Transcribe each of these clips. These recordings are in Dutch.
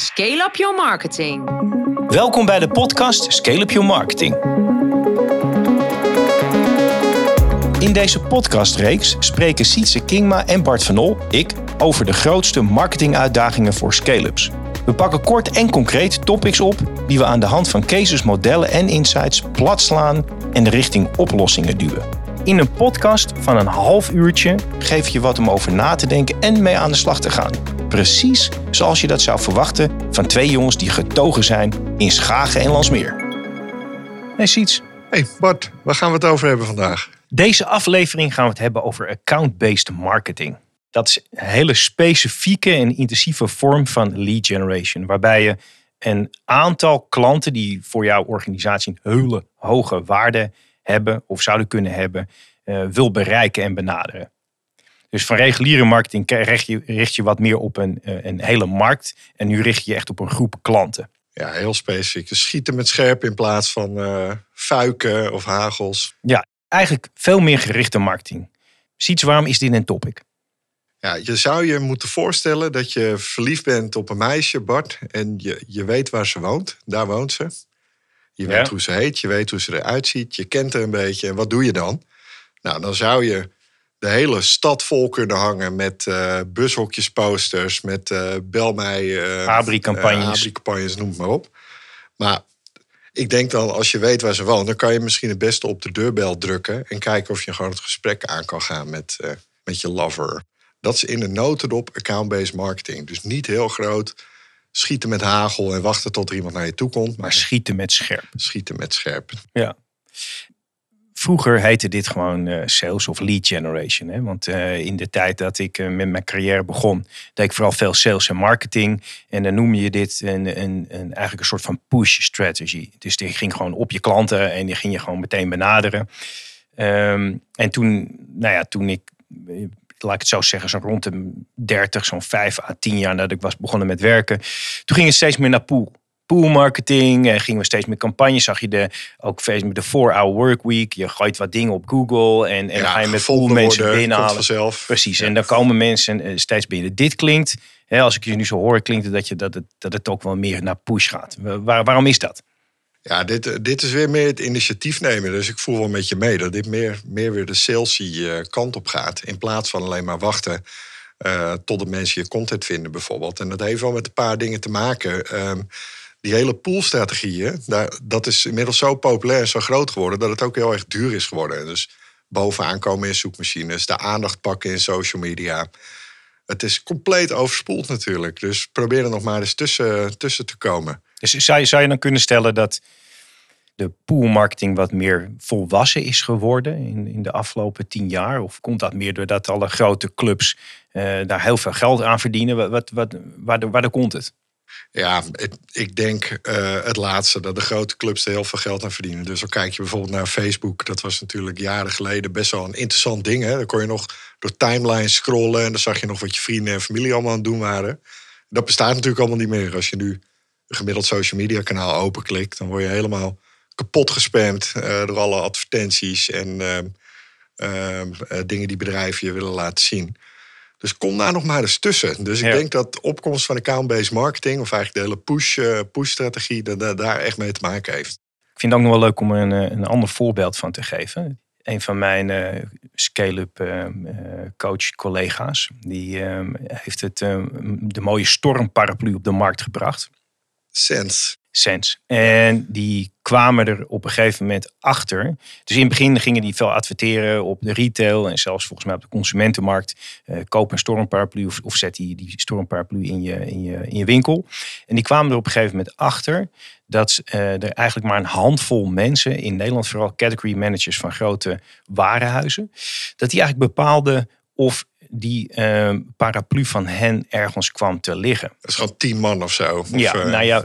Scale up your marketing. Welkom bij de podcast Scale Up Your Marketing. In deze podcastreeks spreken Sietse Kingma en Bart van Ol, ik, over de grootste marketinguitdagingen voor scale-ups. We pakken kort en concreet topics op die we aan de hand van cases, modellen en insights platslaan en richting oplossingen duwen. In een podcast van een half uurtje geef je wat om over na te denken en mee aan de slag te gaan. Precies zoals je dat zou verwachten van twee jongens die getogen zijn in Schagen en Landsmeer. Hey Siets, Hey Bart, waar gaan we het over hebben vandaag? deze aflevering gaan we het hebben over account-based marketing. Dat is een hele specifieke en intensieve vorm van lead generation, waarbij je een aantal klanten die voor jouw organisatie een hele hoge waarde hebben of zouden kunnen hebben, eh, wil bereiken en benaderen. Dus van reguliere marketing richt je, richt je wat meer op een, eh, een hele markt en nu richt je je echt op een groep klanten. Ja, heel specifiek. Dus Schieten met scherp in plaats van eh fuiken of hagels. Eigenlijk veel meer gerichte marketing. Ziets, waarom is dit een topic? Ja, je zou je moeten voorstellen dat je verliefd bent op een meisje, Bart. En je, je weet waar ze woont. Daar woont ze. Je Ja. weet hoe ze heet, je weet hoe ze eruit ziet. Je kent haar een beetje. En wat doe je dan? Nou, dan zou je de hele stad vol kunnen hangen met eh bushokjesposters, met eh bel mij... Abri-campagnes. eh, Abri-campagnes, noem maar op. Maar ik denk dan, als je weet waar ze woont, dan kan je misschien het beste op de deurbel drukken en kijken of je gewoon het gesprek aan kan gaan met, met je lover. Dat is in een notendop account-based marketing. Dus niet heel groot schieten met hagel en wachten tot er iemand naar je toe komt, Maar maar schieten met scherp. schieten met scherp. Ja. Vroeger heette dit gewoon eh, sales of lead generation. Hè? Want eh, in de tijd dat ik eh, met mijn carrière begon, deed ik vooral veel sales en marketing. En dan noem je dit een, een, een, eigenlijk een soort van push strategy. Dus die ging gewoon op je klanten en die ging je gewoon meteen benaderen. Ehm, en toen, nou ja, toen ik, laat ik het zo zeggen, zo rond de 30, zo'n 5 à 10 jaar nadat ik was begonnen met werken, toen ging het steeds meer naar pool. Pool marketing, eh, gingen we steeds meer campagnes. Zag je de, ook steeds met de 4-hour workweek. Je gooit wat dingen op Google en, en dan ga je met pool mensen binnenhalen. Precies, Ja. en dan komen mensen eh, steeds binnen. Dit klinkt, hè, als ik je nu zo hoor, klinkt het dat, je, dat, het, dat het ook wel meer naar push gaat. Wa- Waar, waarom is dat? Ja, dit, eh, dit is weer meer het initiatief nemen. Dus ik voel wel met je mee dat dit meer, meer weer de salesy kant op gaat. In plaats van alleen maar wachten tot de mensen je content vinden bijvoorbeeld. En dat heeft wel met een paar dingen te maken. Ehm, die hele poolstrategieën, dat is inmiddels zo populair en zo groot geworden... dat het ook heel erg duur is geworden. Dus bovenaan komen in zoekmachines, de aandacht pakken in social media... Het is compleet overspoeld natuurlijk. Dus probeer er nog maar eens tussen, tussen te komen. Dus zou je, zou je dan kunnen stellen dat de poolmarketing wat meer volwassen is geworden in, in de afgelopen tien jaar? Of komt dat meer doordat alle grote clubs eh, daar heel veel geld aan verdienen? Wat, wat, waar, waar komt het? Ja, ik, denk eh, het laatste, dat de grote clubs er heel veel geld aan verdienen. Dus dan kijk je bijvoorbeeld naar Facebook. Dat was natuurlijk jaren geleden best wel een interessant ding. Hè? Dan kon je nog door timelines scrollen en dan zag je nog wat je vrienden en familie allemaal aan het doen waren. Dat bestaat natuurlijk allemaal niet meer. Als je nu een gemiddeld social media kanaal openklikt, dan word je helemaal kapot gespamd eh, door alle advertenties en ehm, ehm, eh, dingen die bedrijven je willen laten zien. Dus kom daar nog maar eens tussen. Dus ik Ja. denk dat de opkomst van account-based marketing, of eigenlijk de hele push, eh, push-strategie, dat dat daar echt mee te maken heeft. Ik vind het ook nog wel leuk om er een, eh, een ander voorbeeld van te geven. Een van mijn eh, scale-up eh, eh, coach collega's, die eh, heeft het, eh, de mooie stormparaplu op de markt gebracht. Sense. Sense. En die kwamen er op een gegeven moment achter. Dus in het begin gingen die veel adverteren op de retail en zelfs volgens mij op de consumentenmarkt. Eh, koop een stormparaplu of, of zet die, die stormparaplu in je, in, je, in je winkel. En die kwamen er op een gegeven moment achter dat eh, er eigenlijk maar een handvol mensen in Nederland, vooral category managers van grote warenhuizen, dat die eigenlijk bepaalden of die eh, paraplu van hen ergens kwam te liggen. Dat is gewoon tien man of zo. Of, Ja, eh, nou ja,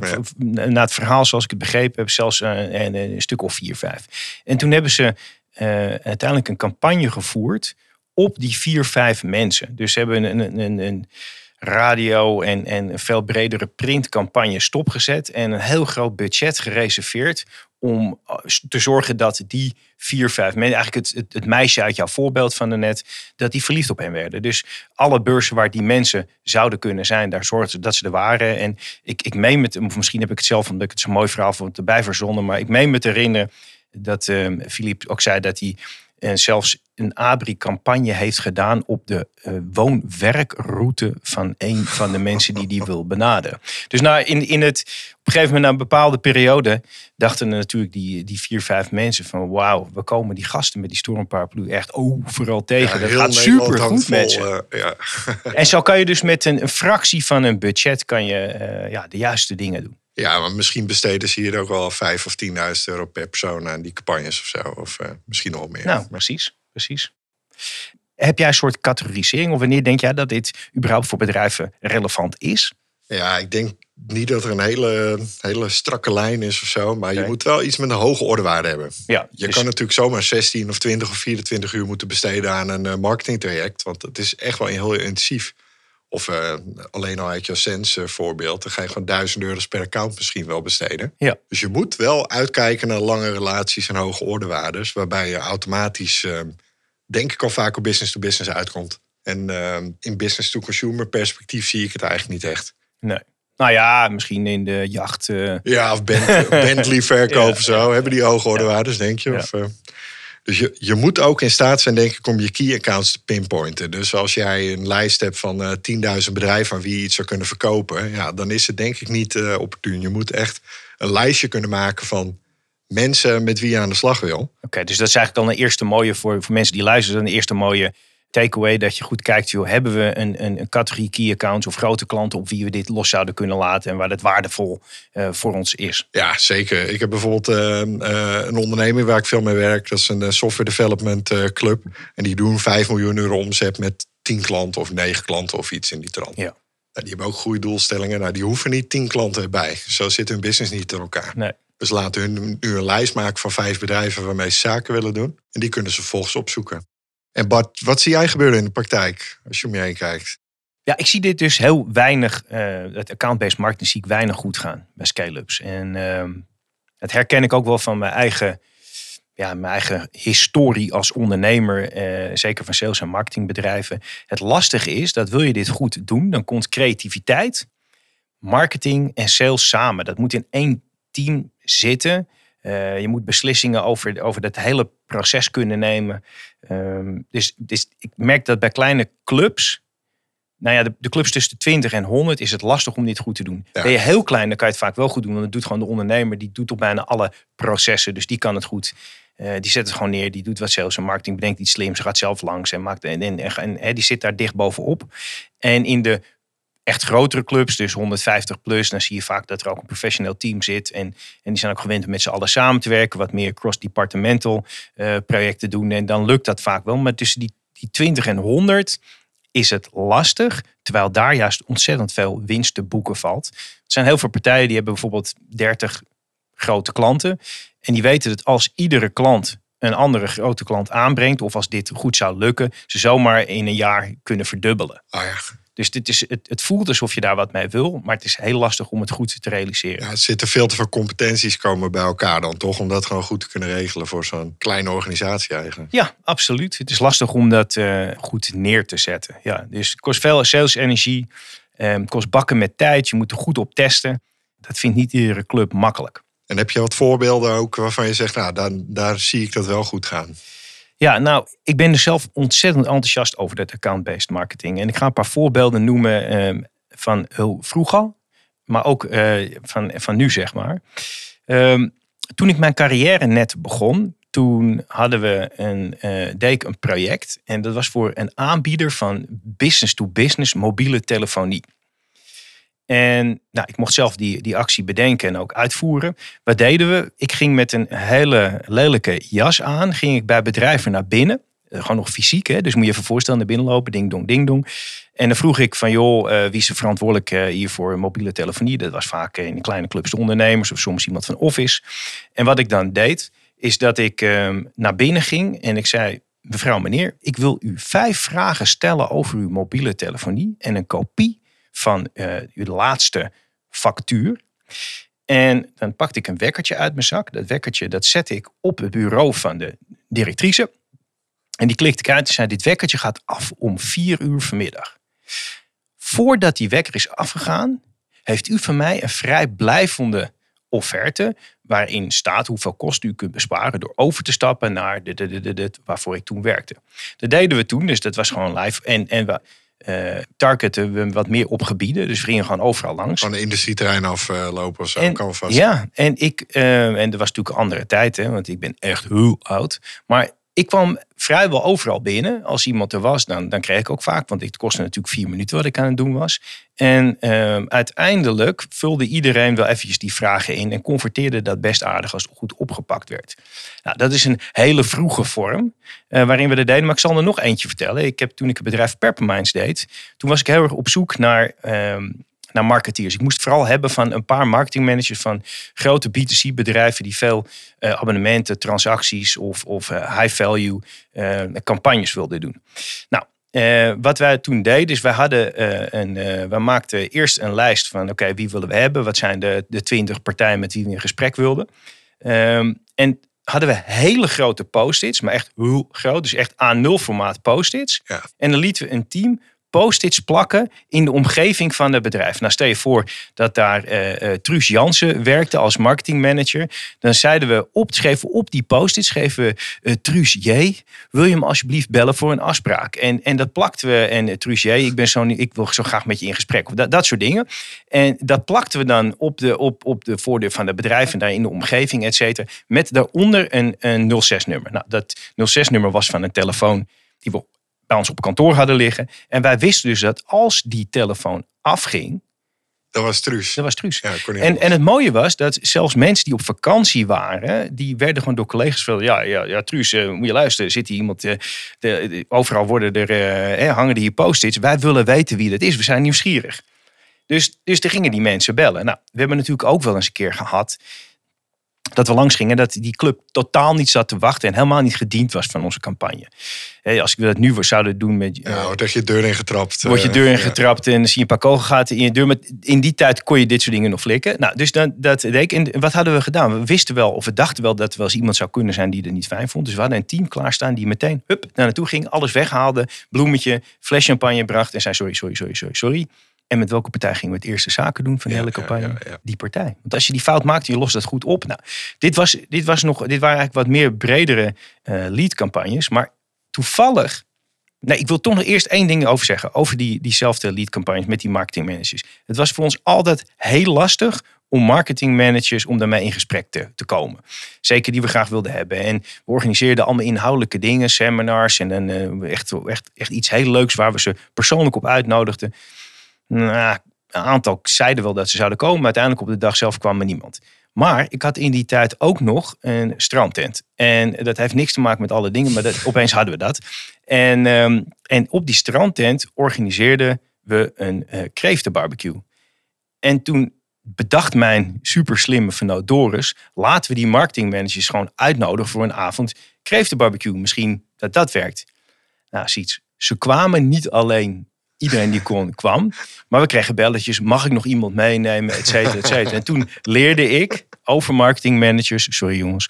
na het verhaal zoals ik het begrepen heb, zelfs eh, een, een stuk of vier, vijf. En toen hebben ze eh, uiteindelijk een campagne gevoerd op die vier, vijf mensen. Dus ze hebben een, een, een, een radio en, en een veel bredere printcampagne stopgezet. En een heel groot budget gereserveerd om eh, te zorgen dat die vier, vijf mensen, eigenlijk het, het, meisje uit jouw voorbeeld van net, dat die verliefd op hen werden. Dus alle beurzen waar die mensen zouden kunnen zijn, daar zorgden ze dat ze er waren. En ik, ik meen met, of misschien heb ik het zelf, omdat ik het zo'n mooi verhaal vond, erbij verzonnen, maar ik meen me te herinneren dat uh, Philippe ook zei dat hij en zelfs een ABRI-campagne heeft gedaan op de uh, woon-werkroute van een van de mensen die die wil benaderen. Dus nou, in, in het, op een gegeven moment, na een bepaalde periode, dachten natuurlijk die, die vier, vijf mensen van wauw, we komen die gasten met die stormparaplu echt overal tegen. Ja, dat gaat super goed met ze. Uh, ja. en zo kan je dus met een, een fractie van een budget kan je, uh, ja, de juiste dingen doen. Ja, maar misschien besteden ze hier ook wel 5 of 10.000 euro per persoon aan die campagnes of zo. Of uh, misschien nog meer. Nou, precies. precies. Heb jij een soort categorisering? Of wanneer denk jij dat dit überhaupt voor bedrijven relevant is? Ja, ik denk niet dat er een hele, hele strakke lijn is of zo. Maar je moet wel iets met een hoge ordewaarde hebben. Ja, je dus... kan natuurlijk zomaar 16 of 20 of 24 uur moeten besteden aan een uh, marketingtraject. Want het is echt wel heel intensief. Of uh, alleen al uit je Sense voorbeeld. Dan ga je gewoon duizend euro's per account misschien wel besteden. Ja. Dus je moet wel uitkijken naar lange relaties en hoge ordewaardes. Waarbij je automatisch, uh, denk ik al vaak op business to business uitkomt. En in business to consumer perspectief zie ik het eigenlijk niet echt. Nee. Nou ja, misschien in de jacht. Ja, of Bent Bentley verkoop of zo. Hebben die hoge ordewaardes, denk je? Ja. Of, dus je, je moet ook in staat zijn, denk ik, om je key accounts te pinpointen. Dus als jij een lijst hebt van uh, 10.000 bedrijven aan wie je iets zou kunnen verkopen, ja, dan is het denk ik niet uh, opportun. Je moet echt een lijstje kunnen maken van mensen met wie je aan de slag wil. Oké, okay, dus dat is eigenlijk dan een eerste mooie voor, voor mensen die luisteren, een eerste mooie takeaway dat je goed kijkt, joh, hebben we een, een, een, categorie key accounts of grote klanten op wie we dit los zouden kunnen laten en waar het waardevol uh, voor ons is? Ja, zeker. Ik heb bijvoorbeeld uh, uh, een onderneming waar ik veel mee werk. Dat is een software development club. En die doen 5 miljoen euro omzet met 10 klanten of 9 klanten of iets in die trant. Ja. Nou, die hebben ook goede doelstellingen. Nou, die hoeven niet 10 klanten erbij. Zo zit hun business niet in elkaar. Nee. Dus laten hun nu een lijst maken van vijf bedrijven waarmee ze zaken willen doen. En die kunnen ze volgens opzoeken. En Bart, wat zie jij gebeuren in de praktijk als je om je heen kijkt? Ja, ik zie dit dus heel weinig, uh, het account-based marketing zie ik weinig goed gaan bij scale-ups. En uh, dat herken ik ook wel van mijn eigen, ja, mijn eigen historie als ondernemer, uh, zeker van sales- en marketingbedrijven. Het lastige is dat wil je dit goed doen, dan komt creativiteit, marketing en sales samen. Dat moet in één team zitten. Uh, je moet beslissingen over, over dat hele proces kunnen nemen. Um, dus, dus ik merk dat bij kleine clubs, nou ja, de, de, clubs tussen de 20 en 100 is het lastig om dit goed te doen. Ja. Ben je heel klein, dan kan je het vaak wel goed doen. Want dat doet gewoon de ondernemer. Die doet op bijna alle processen. Dus die kan het goed. Uh, die zet het gewoon neer. Die doet wat sales en marketing. Bedenkt iets slims. Gaat zelf langs. En, maakt, en, en, en, en die zit daar dicht bovenop. En in de echt grotere clubs, dus 150 plus, dan zie je vaak dat er ook een professioneel team zit. En, en die zijn ook gewend om met z'n allen samen te werken, wat meer cross-departmental uh, projecten doen. En dan lukt dat vaak wel. Maar tussen die, die 20 en 100 is het lastig, terwijl daar juist ontzettend veel winst te boeken valt. Er zijn heel veel partijen die hebben bijvoorbeeld 30 grote klanten. En die weten dat als iedere klant een andere grote klant aanbrengt, of als dit goed zou lukken, ze zomaar in een jaar kunnen verdubbelen. Oh ja. Dus dit is, het, het, voelt alsof je daar wat mee wil, maar het is heel lastig om het goed te realiseren. Ja, er zitten veel te veel competenties komen bij elkaar dan toch, om dat gewoon goed te kunnen regelen voor zo'n kleine organisatie eigenlijk. Ja, absoluut. Het is lastig om dat uh, goed neer te zetten. Ja, dus het kost veel salesenergie, um, kost bakken met tijd, je moet er goed op testen. Dat vindt niet iedere club makkelijk. En heb je wat voorbeelden ook waarvan je zegt, nou, daar, daar zie ik dat wel goed gaan? Ja, nou, ik ben er zelf ontzettend enthousiast over dat account-based marketing. En ik ga een paar voorbeelden noemen uh, van heel vroeger, maar ook uh, van, van nu, zeg maar. Uh, toen ik mijn carrière net begon, toen hadden we een, uh, een project. En dat was voor een aanbieder van business-to-business mobiele telefonie. En nou, ik mocht zelf die, die actie bedenken en ook uitvoeren. Wat deden we? Ik ging met een hele lelijke jas aan. Ging ik bij bedrijven naar binnen. Gewoon nog fysiek, hè? dus moet je even voorstellen naar binnen lopen. Ding dong, ding dong. En dan vroeg ik van, joh, uh, wie is er verantwoordelijk uh, hier voor mobiele telefonie? Dat was vaak in kleine clubs de ondernemers of soms iemand van Office. En wat ik dan deed, is dat ik uh, naar binnen ging en ik zei... Mevrouw, meneer, ik wil u vijf vragen stellen over uw mobiele telefonie en een kopie van uh, uw laatste factuur. En dan pakte ik een wekkertje uit mijn zak. Dat wekkertje dat zette ik op het bureau van de directrice. En die klikte ik uit en zei: Dit wekkertje gaat af om vier uur vanmiddag. Voordat die wekker is afgegaan, heeft u van mij een vrij blijvende offerte. Waarin staat hoeveel kosten u kunt besparen door over te stappen naar de, de, de, de, waarvoor ik toen werkte. Dat deden we toen, dus dat was gewoon live. En, en we uh, targeten we wat meer op gebieden. Dus we gingen gewoon overal langs. Van de industrieterrein aflopen of zo, en, kan vast. Ja, en, ik, uh, en dat was natuurlijk een andere tijd, hè, want ik ben echt heel oud. Maar ik kwam vrijwel overal binnen. Als iemand er was, dan, dan kreeg ik ook vaak. Want het kostte natuurlijk vier minuten wat ik aan het doen was. En uh, uiteindelijk vulde iedereen wel eventjes die vragen in. En converteerde dat best aardig als het goed opgepakt werd. Nou, dat is een hele vroege vorm uh, waarin we dat deden. Maar ik zal er nog eentje vertellen. Ik heb, toen ik het bedrijf Perpermines deed. Toen was ik heel erg op zoek naar... Uh, naar marketeers. Ik moest vooral hebben van een paar marketingmanagers van grote B2C bedrijven die veel uh, abonnementen, transacties of, of uh, high value uh, campagnes wilden doen. Nou, wat wij toen deden is wij hadden een, wij maakten eerst een lijst van oké, wie willen we hebben? Wat zijn de, de 20 partijen met wie we in gesprek wilden? Um, en hadden we hele grote post-its, maar echt heel groot, dus echt A0 formaat post-its. Ja. En dan lieten we een team post-its plakken in de omgeving van het bedrijf. Nou, stel je voor dat daar uh, Truus Jansen werkte als marketingmanager. Dan zeiden we op, schreven op die post-its, schreven we uh, Truus J. Wil je hem alsjeblieft bellen voor een afspraak? En, en dat plakten we. En uh, Truus J, ik, ben zo, ik wil zo graag met je in gesprek. Dat, dat soort dingen. En dat plakten we dan op de, op, op de voordeur van het bedrijf en daar in de omgeving, et cetera. Met daaronder een, een 06-nummer. Nou, dat 06-nummer was van een telefoon die we bij ons op kantoor hadden liggen. En wij wisten dus dat als die telefoon afging. Dat was Truus. Dat was Truus. Ja, en, en het mooie was dat zelfs mensen die op vakantie waren, die werden gewoon door collega's veel. Ja, ja, ja Truus, uh, moet je luisteren. Zit hier iemand. Uh, de, de, overal worden er, uh, hangen er hier post-its. Wij willen weten wie dat is. We zijn nieuwsgierig. Dus, dus er gingen die mensen bellen. Nou, we hebben natuurlijk ook wel eens een keer gehad dat we langs gingen, dat die club totaal niet zat te wachten en helemaal niet gediend was van onze campagne. als ik dat nu zouden doen met. Ja, wordt je deur ingetrapt. Word je deur ingetrapt ja. en zie je een paar kogelgaten in je deur. Maar in die tijd kon je dit soort dingen nog flikken. Nou, dus dan, dat deed ik. En wat hadden we gedaan? We wisten wel, of we dachten wel dat er wel eens iemand zou kunnen zijn die er niet fijn vond. Dus we hadden een team klaarstaan die meteen hup, naar naartoe ging, alles weghaalde, bloemetje, fles champagne bracht en zei: sorry, sorry, sorry, sorry, sorry. En met welke partij gingen we het eerste zaken doen van de hele campagne? Die partij. Want als je die fout maakt, je lost dat goed op. Nou, dit, was, dit, was nog, dit waren eigenlijk wat meer bredere eh lead-campagnes. Maar toevallig. Nee, ik wil toch nog eerst één ding over zeggen. Over die, diezelfde lead-campagnes met die marketingmanagers. Het was voor ons altijd heel lastig om marketingmanagers om daarmee in gesprek te, te komen. Zeker die we graag wilden hebben. En we organiseerden allemaal inhoudelijke dingen, seminars en dan, eh, echt, echt, echt iets heel leuks waar we ze persoonlijk op uitnodigden. Nou, een aantal zeiden wel dat ze zouden komen, maar uiteindelijk op de dag zelf kwam er niemand. Maar ik had in die tijd ook nog een strandtent. En dat heeft niks te maken met alle dingen, maar dat, opeens hadden we dat. En, ehm, en op die strandtent organiseerden we een uh, kreeftenbarbecue. En toen bedacht mijn super slimme Doris, laten we die marketingmanagers gewoon uitnodigen voor een avond kreeftenbarbecue. Misschien dat dat werkt. Nou, ziet, ze kwamen niet alleen iedereen die kon kwam. Maar we kregen belletjes, mag ik nog iemand meenemen, et cetera, et cetera. En toen leerde ik over marketingmanagers, sorry jongens,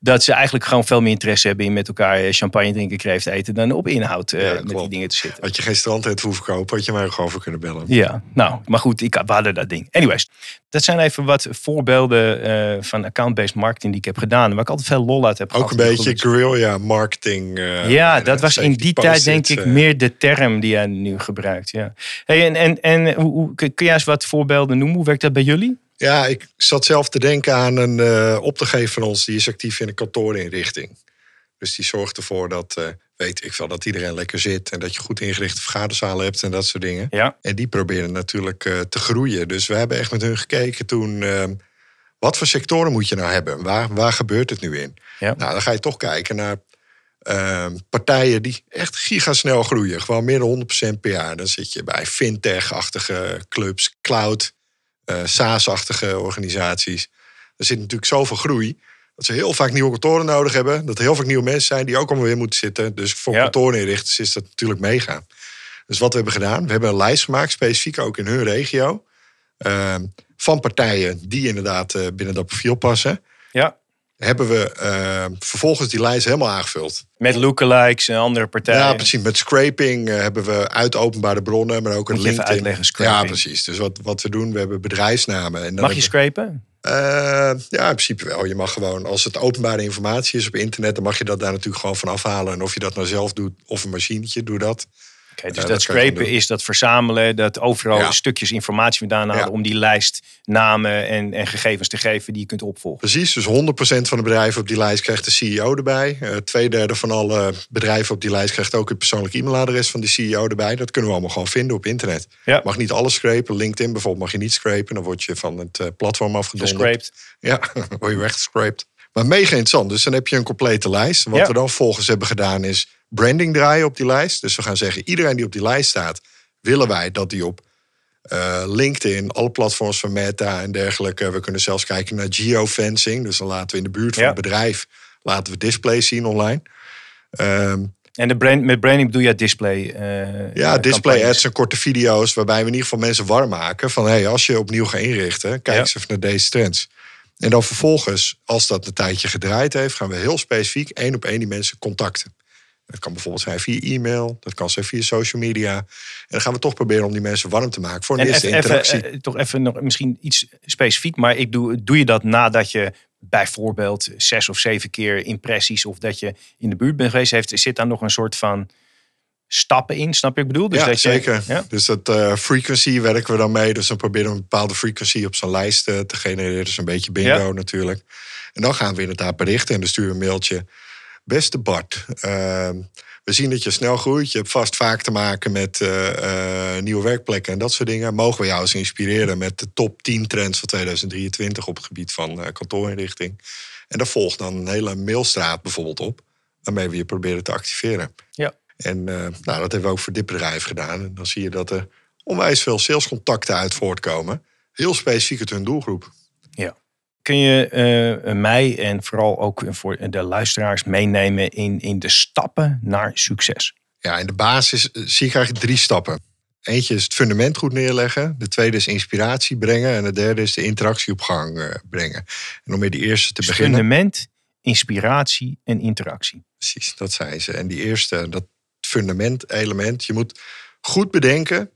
dat ze eigenlijk gewoon veel meer interesse hebben in met elkaar champagne drinken, kreeft eten, dan op inhoud uh, Ja, met die dingen te zitten. Had je geen strandtent hoeven kopen, had je mij ook gewoon voor kunnen bellen. Ja, nou, maar goed, ik, we hadden dat ding. Anyways, dat zijn even wat voorbeelden eh, van account-based marketing die ik heb gedaan. Waar ik altijd veel lol uit heb Ook een gehad. beetje guerrilla marketing. eh, Ja, dat eh, was in die tijd denk ik eh. meer de term die jij nu gebruikt. Ja. Hey, en en, en hoe, kun jij eens wat voorbeelden noemen? Hoe werkt dat bij jullie? Ja, ik zat zelf te denken aan een eh opdrachtgever van ons. Die is actief in een kantoorinrichting. Dus die zorgt ervoor dat, eh, weet ik wel, dat iedereen lekker zit. En dat je goed ingerichte vergaderzalen hebt en dat soort dingen. Ja. En die proberen natuurlijk eh, te groeien. Dus we hebben echt met hun gekeken toen... eh, wat voor sectoren moet je nou hebben? Waar, waar gebeurt het nu in? Ja. Nou, dan ga je toch kijken naar eh, partijen die echt gigasnel groeien. Gewoon meer dan 100% per jaar. Dan zit je bij fintech-achtige clubs, cloud, eh SaaS-achtige organisaties. Er zit natuurlijk zoveel groei. Dat ze heel vaak nieuwe kantoren nodig hebben. Dat er heel vaak nieuwe mensen zijn die ook allemaal weer moeten zitten. Dus voor Ja. kantoorinrichters is dat natuurlijk mega. Dus wat we hebben gedaan, we hebben een lijst gemaakt, specifiek ook in hun regio. ehm, van partijen die inderdaad eh, binnen dat profiel passen. Ja. Hebben we ehm, vervolgens die lijst helemaal aangevuld. Met lookalikes en andere partijen. Ja, precies. Met scraping eh, hebben we uit openbare bronnen, maar ook een Moet je even LinkedIn. uitleggen, scraping. Ja, precies. Dus wat, wat we doen, we hebben bedrijfsnamen. En dan Mag je scrapen? Eh, ja, in principe wel. Je mag gewoon, als het openbare informatie is op internet, dan mag je dat daar natuurlijk gewoon van afhalen. En of je dat nou zelf doet of een machinetje, doe dat. Dus Ja, dat, dat scrapen is dat verzamelen, dat overal Ja. stukjes informatie vandaan halen Ja. om die lijst namen en, en gegevens te geven die je kunt opvolgen. Precies, dus 100% van de bedrijven op die lijst krijgt de CEO erbij. Eh Tweederde van alle bedrijven op die lijst krijgt ook het persoonlijk e-mailadres van die CEO erbij. Dat kunnen we allemaal gewoon vinden op internet. Ja. Mag niet alles scrapen. LinkedIn bijvoorbeeld mag je niet scrapen. Dan word je van het eh, platform afgedonderd. Ja, dan word je weggescraped. Maar mega interessant. Dus dan heb je een complete lijst. Wat Ja. we dan volgens hebben gedaan is branding draaien op die lijst. Dus we gaan zeggen, iedereen die op die lijst staat, willen wij dat die op eh, LinkedIn, alle platforms van Meta en dergelijke. We kunnen zelfs kijken naar geofencing. Dus dan laten we in de buurt van Ja. het bedrijf laten we displays zien online. Ehm, En de brand, met branding bedoel je display? eh, ja, eh, display campagnes. ads en korte video's waarbij we in ieder geval mensen warm maken van hey, als je opnieuw gaat inrichten, kijk Ja. eens even naar deze trends. En dan vervolgens, als dat een tijdje gedraaid heeft, gaan we heel specifiek één op één die mensen contacten. Dat kan bijvoorbeeld zijn via e-mail, dat kan zijn via social media. En dan gaan we toch proberen om die mensen warm te maken voor een En eerste even, interactie. even, eh, toch even nog misschien iets specifiek, maar ik doe, doe je dat nadat je bijvoorbeeld zes of zeven keer impressies of dat je in de buurt bent geweest, heeft, zit daar nog een soort van stappen in, snap je wat ik bedoel? Dus ja, dat je, zeker. Ja? Dus dat eh, frequency werken we dan mee. Dus dan proberen we een bepaalde frequency op zo'n lijst eh, te genereren. Dus een beetje bingo Ja. natuurlijk. En dan gaan we inderdaad berichten en dan sturen we een mailtje. Beste Bart, ehm, we zien dat je snel groeit. Je hebt vast vaak te maken met eh, eh, nieuwe werkplekken en dat soort dingen. Mogen we jou eens inspireren met de top 10 trends van 2023 op het gebied van eh, kantoorinrichting? En daar volgt dan een hele mailstraat bijvoorbeeld op, waarmee we je proberen te activeren. Ja. En nou, dat hebben we ook voor dit bedrijf gedaan. En dan zie je dat er onwijs veel salescontacten uit voortkomen. Heel specifiek uit hun doelgroep. Kun je eh, mij en vooral ook voor de luisteraars meenemen in, in de stappen naar succes? Ja, in de basis eh, zie ik eigenlijk drie stappen. Eentje is het fundament goed neerleggen. De tweede is inspiratie brengen. En de derde is de interactie op gang eh, brengen. En om met die eerste te Dus beginnen. fundament, inspiratie en interactie. Precies, dat zijn ze. En die eerste, dat fundament element. Je moet goed bedenken.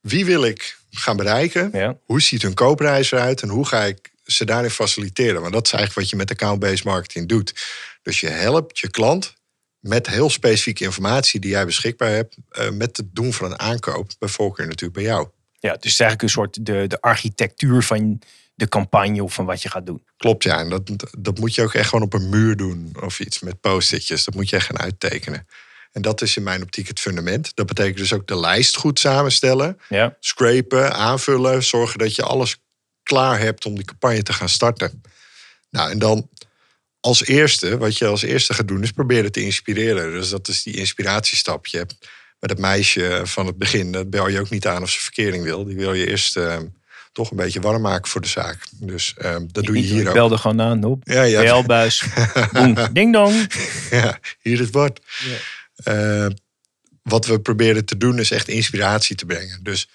Wie wil ik gaan bereiken? Ja. Hoe ziet hun koopprijs eruit? En hoe ga ik ze daarin faciliteren? Want dat is eigenlijk wat je met account-based marketing doet. Dus je helpt je klant met heel specifieke informatie die jij beschikbaar hebt. eh, met het doen van een aankoop. Bij voorkeur natuurlijk bij jou. ja, dus het is eigenlijk een soort de, de architectuur van de campagne of van wat je gaat doen. Klopt, ja. En dat, dat moet je ook echt gewoon op een muur doen of iets met post-itjes. Dat moet je echt gaan uittekenen. En dat is in mijn optiek het fundament. Dat betekent dus ook de lijst goed samenstellen. Ja. Scrapen, aanvullen. Zorgen dat je alles klaar hebt om die campagne te gaan starten. Nou, en dan als eerste, wat je als eerste gaat doen, is proberen te inspireren. Dus dat is die inspiratiestap. Je hebt met het meisje van het begin, dat bel je ook niet aan of ze verkering wil. Die wil je eerst eh, toch een beetje warm maken voor de zaak. Dus eh, dat doe je hier ik ook. belde gewoon aan op. Ja, ja. Belbuis. Ding dong. ja, hier is Bart. Ja. Eh, wat we proberen te doen is echt inspiratie te brengen. Dus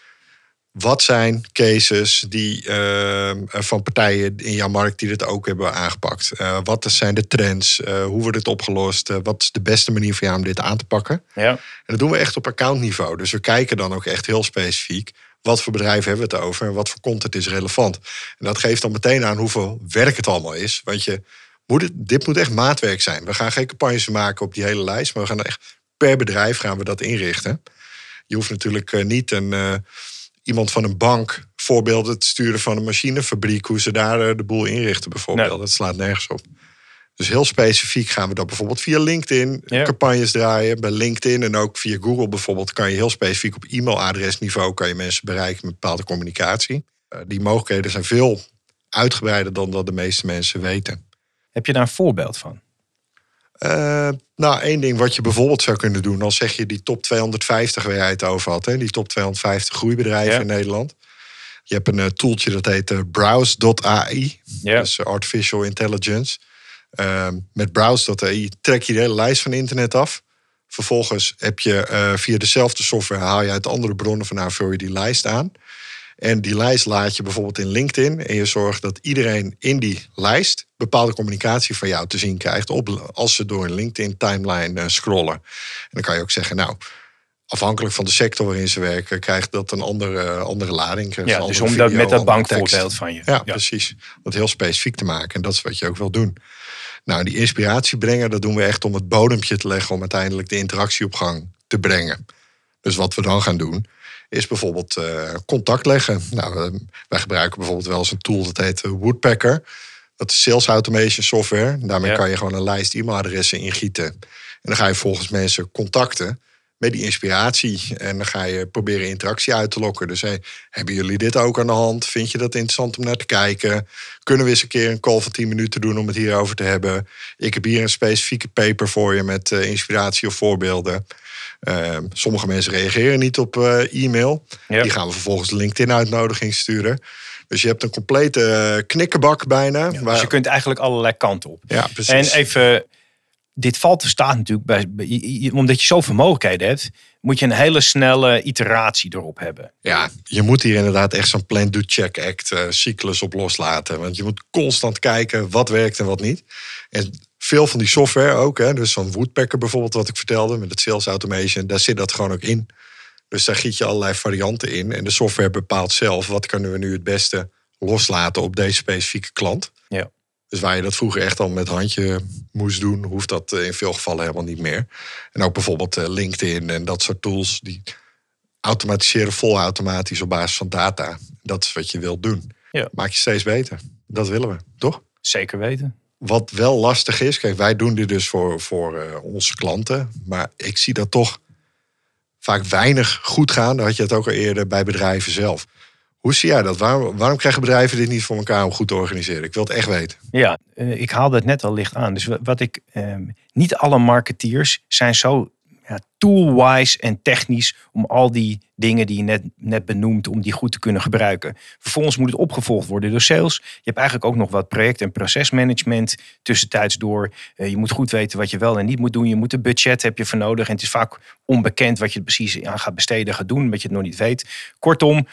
wat zijn cases die, eh, van partijen in jouw markt die dit ook hebben aangepakt? Eh, wat zijn de trends? Eh, hoe wordt het opgelost? Wat is de beste manier voor jou om dit aan te pakken? Ja. En dat doen we echt op accountniveau. Dus we kijken dan ook echt heel specifiek. Wat voor bedrijven hebben we het over en wat voor content is relevant? En dat geeft dan meteen aan hoeveel werk het allemaal is. Want je moet het, dit moet echt maatwerk zijn. We gaan geen campagnes maken op die hele lijst, maar we gaan echt per bedrijf gaan we dat inrichten. Je hoeft natuurlijk niet een, iemand van een bank voorbeelden te sturen van een machinefabriek, hoe ze daar eh, de boel inrichten bijvoorbeeld. Nee. Dat slaat nergens op. Dus heel specifiek gaan we dat bijvoorbeeld via LinkedIn Ja. campagnes draaien. Bij LinkedIn en ook via Google bijvoorbeeld kan je heel specifiek op e-mailadresniveau kan je mensen bereiken met bepaalde communicatie. Eh, die mogelijkheden zijn veel uitgebreider dan dat de meeste mensen weten. Heb je daar een voorbeeld van? Eh, nou, één ding wat je bijvoorbeeld zou kunnen doen, als zeg je die top 250 waar jij het over had, hè, die top 250 groeibedrijven Ja. in Nederland. Je hebt een eh, toeltje dat heet eh, browse.ai, Ja. dus artificial intelligence. Ehm, met browse.ai trek je de hele lijst van internet af. Vervolgens heb je via dezelfde software haal je uit andere bronnen vandaan, vul je die lijst aan. En die lijst laat je bijvoorbeeld in LinkedIn. En je zorgt dat iedereen in die lijst bepaalde communicatie van jou te zien krijgt. Op, als ze door een LinkedIn timeline uh, scrollen. En dan kan je ook zeggen, nou, afhankelijk van de sector waarin ze werken, krijgt dat een andere, andere lading. Ja, dus om dat met dat bankvoorbeeld van je. Ja, precies. Dat heel specifiek te maken. En dat is wat je ook wil doen. Nou, die inspiratie brengen, dat doen we echt om het bodempje te leggen om uiteindelijk de interactie op gang te brengen. Dus wat we dan gaan doen, is bijvoorbeeld uh, contact leggen. Nou, wij gebruiken bijvoorbeeld wel eens een tool dat heet Woodpecker. Dat is sales automation software. Daarmee kan je gewoon een lijst e-mailadressen ingieten. En dan ga je volgens mensen contacten met die inspiratie. En dan ga je proberen interactie uit te lokken. Dus hey, hebben jullie dit ook aan de hand? Vind je dat interessant om naar te kijken? Kunnen we eens een keer een call van 10 minuten doen om het hierover te hebben? Ik heb hier een specifieke paper voor je met uh, inspiratie of voorbeelden. Uh, sommige mensen reageren niet op uh, e-mail. Die gaan we vervolgens LinkedIn-uitnodiging sturen. Dus je hebt een complete knikkenbak bijna. Ja, waar... Dus je kunt eigenlijk allerlei kanten op. Ja, precies. En even dit valt te staan natuurlijk bij, omdat je zoveel mogelijkheden hebt, moet je een hele snelle iteratie erop hebben. Ja, je moet hier inderdaad echt zo'n plan, do, check, act uh, cyclus op loslaten. Want je moet constant kijken wat werkt en wat niet. En veel van die software ook, hè, dus zo'n Woodpecker bijvoorbeeld, wat ik vertelde met het sales automation, daar zit dat gewoon ook in. Dus daar giet je allerlei varianten in. En de software bepaalt zelf wat kunnen we nu het beste loslaten op deze specifieke klant. Ja. Dus waar je dat vroeger echt al met handje moest doen, hoeft dat eh, in veel gevallen helemaal niet meer. En ook bijvoorbeeld eh, LinkedIn en dat soort tools die automatiseren vol automatisch op basis van data. Dat is wat je wilt doen. Ja. Maak je steeds beter. Dat willen we, toch? Zeker weten. Wat wel lastig is, kijk, wij doen dit dus voor, voor uh, onze klanten. Maar ik zie dat toch vaak weinig goed gaan. Dan had je het ook al eerder bij bedrijven zelf. Hoe zie jij dat? Waarom, waarom krijgen bedrijven dit niet voor elkaar om goed te organiseren? Ik wil het echt weten. Ja, uh, ik haalde het net al licht aan. Dus wat ik, uh, niet alle marketeers zijn zo ja, tool-wise en technisch om al die dingen die je net, net benoemt, om die goed te kunnen gebruiken. Vervolgens moet het opgevolgd worden door sales. Je hebt eigenlijk ook nog wat project- en procesmanagement tussentijds door. Uh, je moet goed weten wat je wel en niet moet doen. Je moet een budget heb je voor nodig. En het is vaak onbekend wat je precies aan gaat besteden, gaat doen, wat je het nog niet weet. Kortom,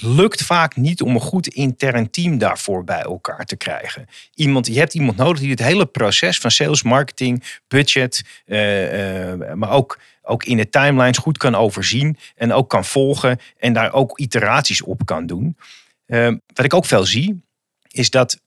lukt vaak niet om een goed intern team daarvoor bij elkaar te krijgen. Iemand, je hebt iemand nodig die het hele proces van sales, marketing, budget, uh, uh, maar ook, ook in de timelines goed kan overzien en ook kan volgen en daar ook iteraties op kan doen. Uh, wat ik ook veel zie, is dat,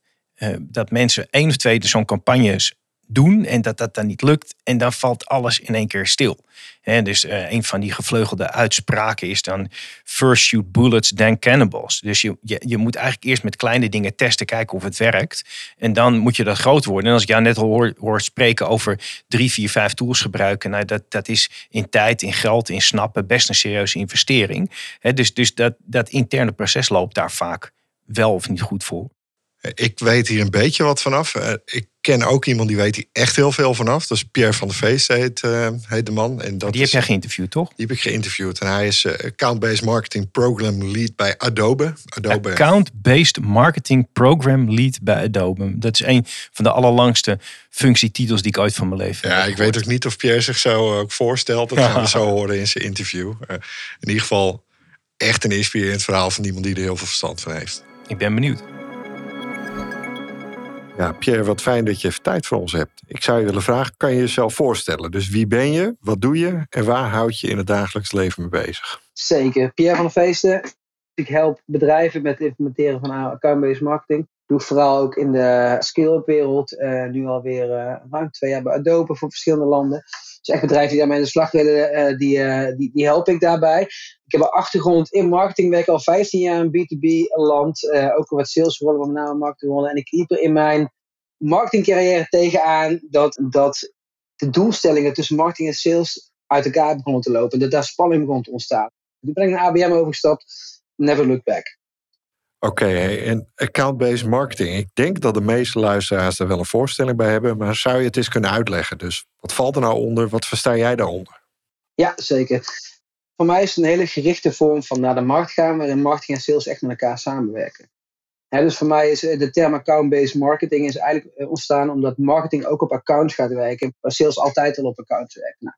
dat mensen één of twee zo'n campagnes doen en dat dat dan niet lukt. En dan valt alles in één keer stil. En dus uh, een van die gevleugelde uitspraken is dan first shoot bullets, then cannibals. Dus je, je, je moet eigenlijk eerst met kleine dingen testen, kijken of het werkt. En dan moet je dat groot worden. En als ik jou net hoor, hoor spreken over drie, vier, vijf tools gebruiken. Nou, dat, dat is in tijd, in geld, in snappen best een serieuze investering. Dus dus dat, dat interne proces loopt daar vaak wel of niet goed voor. Ik weet hier een beetje wat vanaf. Eh, ik ken ook iemand die weet hier echt heel veel vanaf. Dat is Pierre van der Feest heet, uh, heet de man. En dat die heb jij geïnterviewd, toch? Die heb ik geïnterviewd. En hij is Account-Based Marketing Program Lead bij Adobe. Adobe. Account-Based Marketing Program Lead bij Adobe. Dat is een van de allerlangste functietitels die ik ooit van mijn leven ja, heb. Ja, ik weet ook niet of Pierre zich zo ook voorstelt. Dat gaan we zo horen in zijn interview. in ieder geval echt een inspirerend verhaal van iemand die er heel veel verstand van heeft. Ik ben benieuwd. Ja, Pierre, wat fijn dat je even tijd voor ons hebt. Ik zou je willen vragen, kan je jezelf voorstellen? Dus wie ben je, wat doe je en waar houd je in het dagelijks leven mee bezig? Zeker. Pierre van der Feesten. Ik help bedrijven met het implementeren van account-based marketing. Doe vooral ook in de skill-up wereld. Uh, nu alweer uh, ruim twee jaar bij Adobe voor verschillende landen. Dus echt bedrijven die daarmee aan de slag willen, uh, die, die, die help ik daarbij. Ik heb een achtergrond in marketing, werk al 15 jaar in B2B-land. ook wat salesrollen, met name marketingrollen. En ik liep er in mijn marketingcarrière tegenaan dat, dat de doelstellingen tussen marketing en sales uit elkaar begonnen te lopen. Dat daar spanning begon te ontstaan. Toen ben ik naar ABM overgestapt. Never look back. Oké, en account-based marketing. Ik denk dat de meeste luisteraars er wel een voorstelling bij hebben, maar zou je het eens kunnen uitleggen? Dus wat valt er nou onder? Wat versta jij daaronder? Ja, zeker. Voor mij is het een hele gerichte vorm van naar de markt gaan, waarin marketing en sales echt met elkaar samenwerken. dus voor mij is de term account-based marketing is eigenlijk ontstaan omdat marketing ook op accounts gaat werken, waar sales altijd al op accounts werkt. Nou,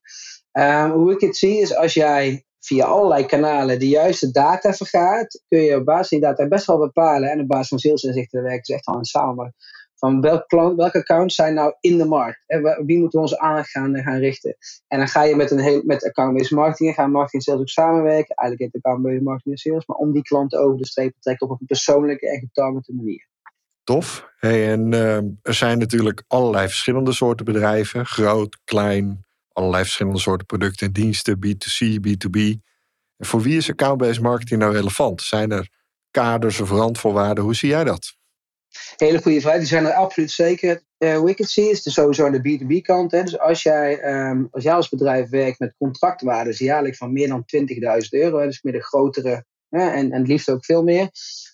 ehm, hoe ik het zie is als jij via allerlei kanalen de juiste data vergaat, kun je op basis van die data best wel bepalen en op basis van sales inzichten werken ze echt al aan samen van welk klant, welke accounts zijn nou in de markt? En wie moeten we ons aan gaan, gaan richten? En dan ga je met, een met account-based marketing, gaan marketing en sales ook samenwerken. Eigenlijk heet account-based marketing en sales, maar om die klanten over de streep te trekken op een persoonlijke en getargete manier. Tof. En uh, er zijn natuurlijk allerlei verschillende soorten bedrijven. Groot, klein, allerlei verschillende soorten producten en diensten, B2C, B2B. En voor wie is account-based marketing nou relevant? Zijn er kaders of randvoorwaarden? Hoe zie jij dat? Hele goede vraag. Die zijn er absoluut zeker. Uh, Wicked C is dus sowieso aan de B2B-kant. Dus als jij, ehm, als jij als bedrijf werkt met contractwaarden jaarlijks van meer dan 20.000 euro, dus meer de grotere en, en het liefst ook veel meer,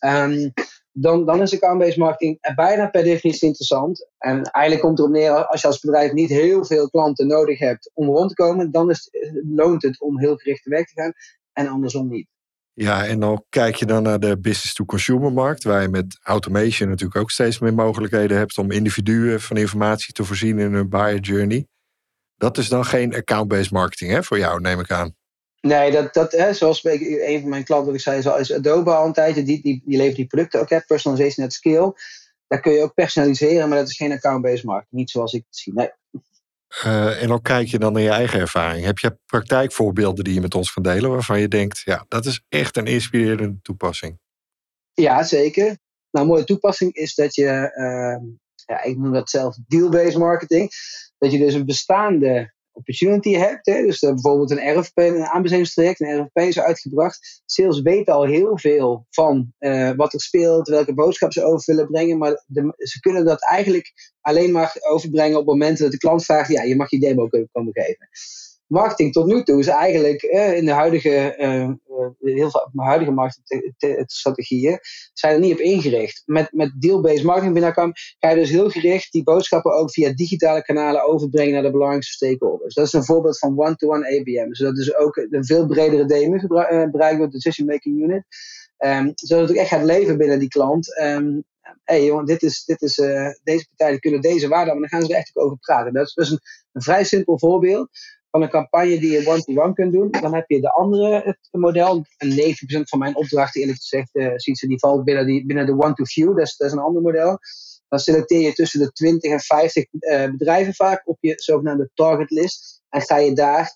um, dan, dan is account-based marketing bijna per definitie interessant. En eigenlijk komt erop neer, als je als bedrijf niet heel veel klanten nodig hebt om rond te komen, dan is, loont het om heel gericht te werk te gaan en andersom niet. Ja, en dan kijk je dan naar de business-to-consumer markt, waar je met automation natuurlijk ook steeds meer mogelijkheden hebt om individuen van informatie te voorzien in hun buyer journey. Dat is dan geen account-based marketing hè, voor jou, neem ik aan. Nee, dat, dat, hè, zoals een van mijn klanten ik zei, is Adobe al een tijdje, die, die, die levert die producten ook, hè, personalization at scale. Daar kun je ook personaliseren, maar dat is geen account-based marketing. Niet zoals ik het zie. Nee. Uh, en dan kijk je dan naar je eigen ervaring. Heb je praktijkvoorbeelden die je met ons kan delen waarvan je denkt, ja, dat is echt een inspirerende toepassing? Ja, zeker. Nou, een mooie toepassing is dat je, uh, ja, ik noem dat zelf deal-based marketing, dat je dus een bestaande opportunity hebt. Hè? Dus uh, bijvoorbeeld een RFP, een aanbestedingstraject, een RFP is uitgebracht. Sales weten al heel veel van uh, wat er speelt, welke boodschap ze over willen brengen. Maar de, ze kunnen dat eigenlijk alleen maar overbrengen op momenten dat de klant vraagt: ja, je mag je demo komen geven marketing tot nu toe is eigenlijk eh, in de huidige, uh, heel veel huidige marketingstrategieën zijn er niet op ingericht. Met, met deal-based marketing binnenkwam, ga je dus heel gericht die boodschappen ook via digitale kanalen overbrengen naar de belangrijkste stakeholders. Dat is een voorbeeld van one-to-one ABM. Dus dat is ook een veel bredere DMU bereikt door de Decision Making Unit. Um, zodat het echt gaat leven binnen die klant. Um, hey jongen, dit is, dit is, uh, deze partijen kunnen deze waarde, maar dan gaan ze er echt ook over praten. Dat is dus een vrij simpel voorbeeld van een campagne die je one-to-one kunt doen. Dan heb je de andere het model. En 90% van mijn opdrachten, eerlijk gezegd, uh, ze die valt binnen, die, binnen de one-to-few. Dat is, dat is een ander model. Dan selecteer je tussen de 20 en 50 uh, eh, bedrijven vaak op je zogenaamde target list. En ga je daar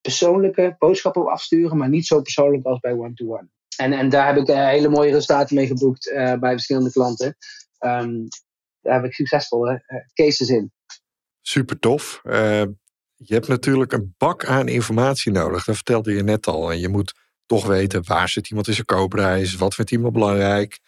persoonlijke boodschappen op afsturen, maar niet zo persoonlijk als bij one-to-one. En, en daar heb ik uh, hele mooie resultaten mee geboekt bij verschillende klanten. Um, daar heb ik succesvolle cases in. Super tof je hebt natuurlijk een bak aan informatie nodig. Dat vertelde je net al. En je moet toch weten waar zit iemand in zijn koopreis, wat vindt iemand belangrijk.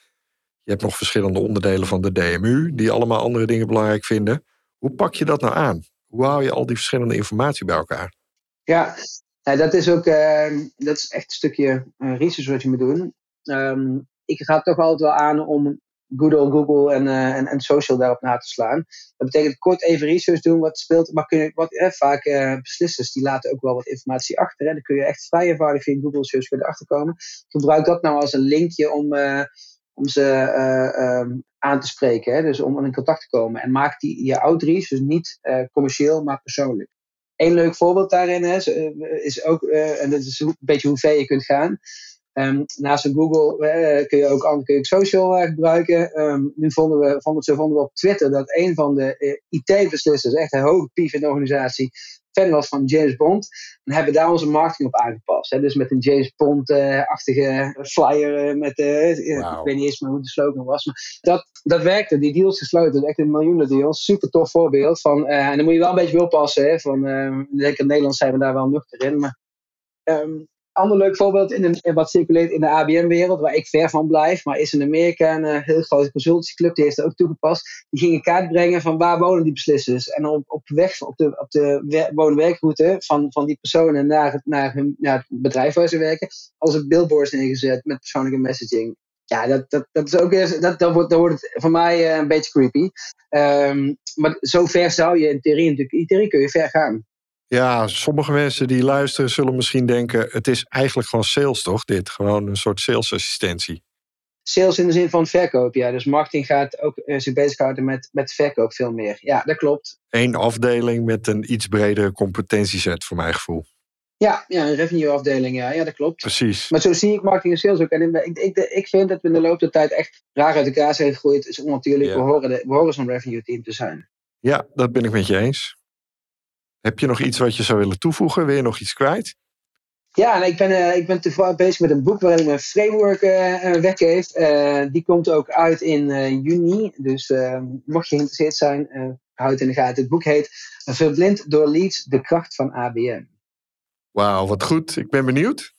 Je hebt nog verschillende onderdelen van de DMU die allemaal andere dingen belangrijk vinden. Hoe pak je dat nou aan? Hoe hou je al die verschillende informatie bij elkaar? Ja, dat is ook uh, dat is echt een stukje uh, research wat je moet doen. Um, ik ga toch altijd wel aan om good old Google en, uh, en, en social daarop na te slaan. Dat betekent kort even research doen wat speelt. Maar kun je, wat, eh, vaak uh, beslissers die laten ook wel wat informatie achter. Hè. Dan kun je echt vrij eenvoudig via Google search weer erachter komen. Gebruik dat nou als een linkje om, om ze um, aan te spreken. Hè. Dus om in contact te komen. En maak die, je outreach dus niet commercieel, maar persoonlijk. Een leuk voorbeeld daarin is, is ook, en dat is een beetje hoe ver je kunt gaan. Um, naast Google uh, kun je ook social uh, gebruiken. Um, nu vonden we, vonden, zo vonden we op Twitter dat een van de uh, IT-beslissers, echt een hoge pief in de organisatie, fan was van James Bond. En hebben daar onze marketing op aangepast. Hè? Dus met een James Bond-achtige flyer. Met, wow. Ik weet niet eens meer hoe de slogan was. Maar dat, dat werkte. Die deals gesloten. Echt een miljoenen deals. Super tof voorbeeld. Van, en dan moet je wel een beetje oppassen. Hè? Van, denk in Nederland zijn we daar wel nuchter in. Maar um, ander leuk voorbeeld in, wat circuleert in de ABM-wereld, waar ik ver van blijf, maar is in Amerika een uh, heel grote consultancyclub, die heeft er ook toegepast. Die ging een kaart brengen van waar wonen die beslissers. En op, op weg, op de, op de woon-werkroute van, van die personen naar het, naar, hun, bedrijf waar ze werken, als een billboards neergezet met persoonlijke messaging. Ja, dat, dat, dat is ook dat, dat, wordt, dat wordt voor mij uh, een beetje creepy. Um, maar zo ver zou je in theorie natuurlijk, in theorie kun je ver gaan. Ja, sommige mensen die luisteren zullen misschien denken: het is eigenlijk gewoon sales, toch? Dit gewoon een soort salesassistentie. Sales in de zin van verkoop, ja. Dus marketing gaat ook uh, zich bezighouden met, met verkoop veel meer. Ja, dat klopt. Eén afdeling met een iets bredere competentieset, voor mijn gevoel. Ja, ja een revenue afdeling, ja. ja, dat klopt. Precies. Maar zo zie ik marketing en sales ook. En ik, ik, ik vind dat we in de loop der tijd echt raar uit elkaar zijn gegroeid. is onnatuurlijk. We horen, de, we horen zo'n revenue team te zijn. Ja, dat ben ik met je eens. Heb je nog iets wat je zou willen toevoegen? Wil je nog iets kwijt? Ja, ik ben, uh, ik ben toevallig bezig met een boek waarin een framework uh, weggeeft. Uh, die komt ook uit in juni. Dus mocht je geïnteresseerd zijn, houd het in de gaten. Het boek heet Verblind door Leads, de kracht van ABM. Wauw, wat goed. Ik ben benieuwd.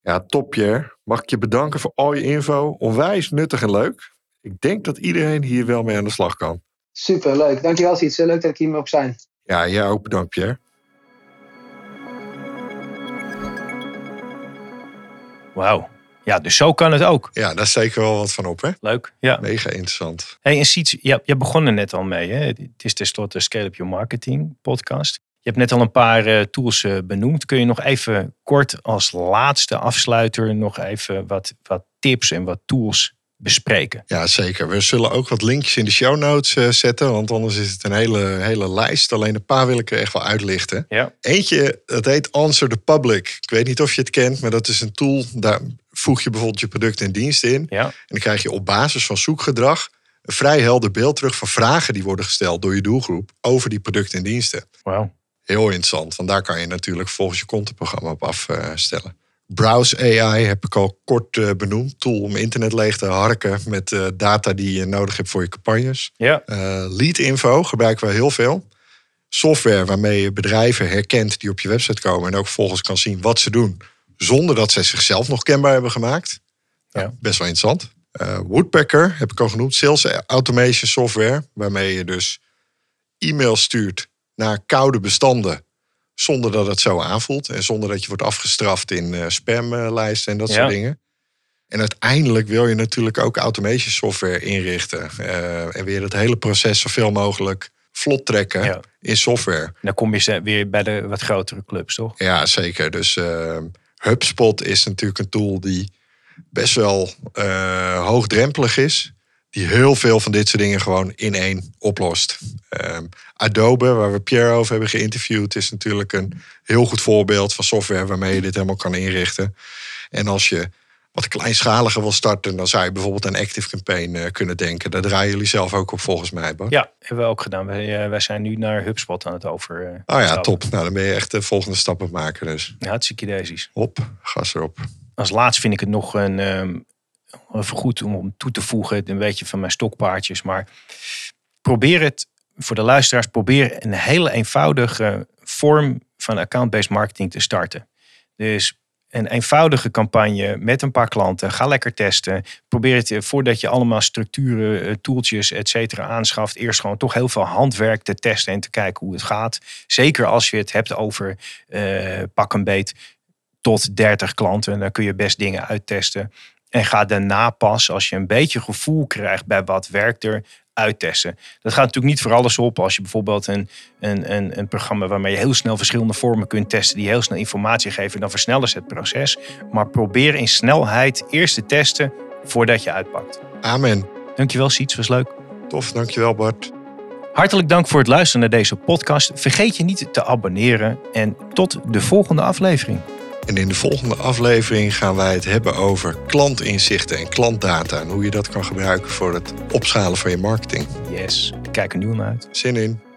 Ja, top Pierre. Mag ik je bedanken voor al je info. Onwijs nuttig en leuk. Ik denk dat iedereen hier wel mee aan de slag kan. Super, leuk. Dankjewel Siets. Leuk dat ik hier mag zijn. Ja, jij ook bedankt Pierre. Wauw. Ja, dus zo kan het ook. Ja, daar is zeker wel wat van op, hè? Leuk, ja. Mega interessant. Hey, en Siets, je, je begon er net al mee, hè? Het is tenslotte Scale Up Your Marketing podcast. Je hebt net al een paar uh, tools uh, benoemd. Kun je nog even kort als laatste afsluiter nog even wat, wat tips en wat tools bespreken? Ja, zeker. We zullen ook wat linkjes in de show notes uh, zetten, want anders is het een hele, hele lijst. Alleen een paar wil ik er echt wel uitlichten. Ja. Eentje, dat heet Answer the Public. Ik weet niet of je het kent, maar dat is een tool. Daar voeg je bijvoorbeeld je product en dienst in. Ja. En dan krijg je op basis van zoekgedrag een vrij helder beeld terug van vragen die worden gesteld door je doelgroep over die producten en diensten. Wauw. Heel interessant, want daar kan je natuurlijk volgens je contentprogramma op afstellen. Browse AI heb ik al kort uh, benoemd. Tool om internet leeg te harken met uh, data die je nodig hebt voor je campagnes. Ja. Uh, lead info gebruiken we heel veel. Software waarmee je bedrijven herkent die op je website komen en ook volgens kan zien wat ze doen. Zonder dat ze zichzelf nog kenbaar hebben gemaakt. Ja. Best wel interessant. Woodpecker heb ik al genoemd. Sales automation software. Waarmee je dus e-mail stuurt naar koude bestanden zonder dat het zo aanvoelt. En zonder dat je wordt afgestraft in uh, spamlijsten en dat Ja. soort dingen. En uiteindelijk wil je natuurlijk ook automation software inrichten. eh, en weer het hele proces zoveel mogelijk vlot trekken Ja. in software. Dan kom je weer bij de wat grotere clubs, toch? Ja, zeker. Dus eh, HubSpot is natuurlijk een tool die best wel eh, hoogdrempelig is. Die heel veel van dit soort dingen gewoon in één oplost. Ehm, Adobe, waar we Pierre over hebben geïnterviewd, is natuurlijk een heel goed voorbeeld van software waarmee je dit helemaal kan inrichten. En als je wat kleinschaliger wil starten, dan zou je bijvoorbeeld aan Active Campaign eh, kunnen denken. Daar draaien jullie zelf ook op volgens mij, Bart. Ja, hebben we ook gedaan. Wij, eh, wij zijn nu naar HubSpot aan het over. eh, Oh ja, stappen. top. Nou, dan ben je echt de volgende stappen maken. Dus Ja, hartstikke daisies. hop, gas erop. Als laatst vind ik het nog een, ehm, goed om, toe te voegen. Een beetje van mijn stokpaardjes. Maar probeer het, voor de luisteraars, probeer een hele eenvoudige vorm van account-based marketing te starten. Dus een eenvoudige campagne met een paar klanten. Ga lekker testen. Probeer het eh, voordat je allemaal structuren, eh, tooltjes, et cetera aanschaft. Eerst gewoon toch heel veel handwerk te testen en te kijken hoe het gaat. Zeker als je het hebt over eh, pak een beet tot 30 klanten. Dan kun je best dingen uittesten. En ga daarna pas, als je een beetje gevoel krijgt bij wat werkt er, uittesten. Dat gaat natuurlijk niet voor alles op. Als je bijvoorbeeld een, een, een, een programma waarmee je heel snel verschillende vormen kunt testen, die heel snel informatie geven, dan versnellen ze het proces. Maar probeer in snelheid eerst te testen voordat je uitpakt. Amen. Dankjewel, Siets, was leuk. Tof, dankjewel Bart. Hartelijk dank voor het luisteren naar deze podcast. Vergeet je niet te abonneren en tot de volgende aflevering. En in de volgende aflevering gaan wij het hebben over klantinzichten en klantdata. En hoe je dat kan gebruiken voor het opschalen van je marketing. Yes, ik kijk er nu naar uit. Zin in.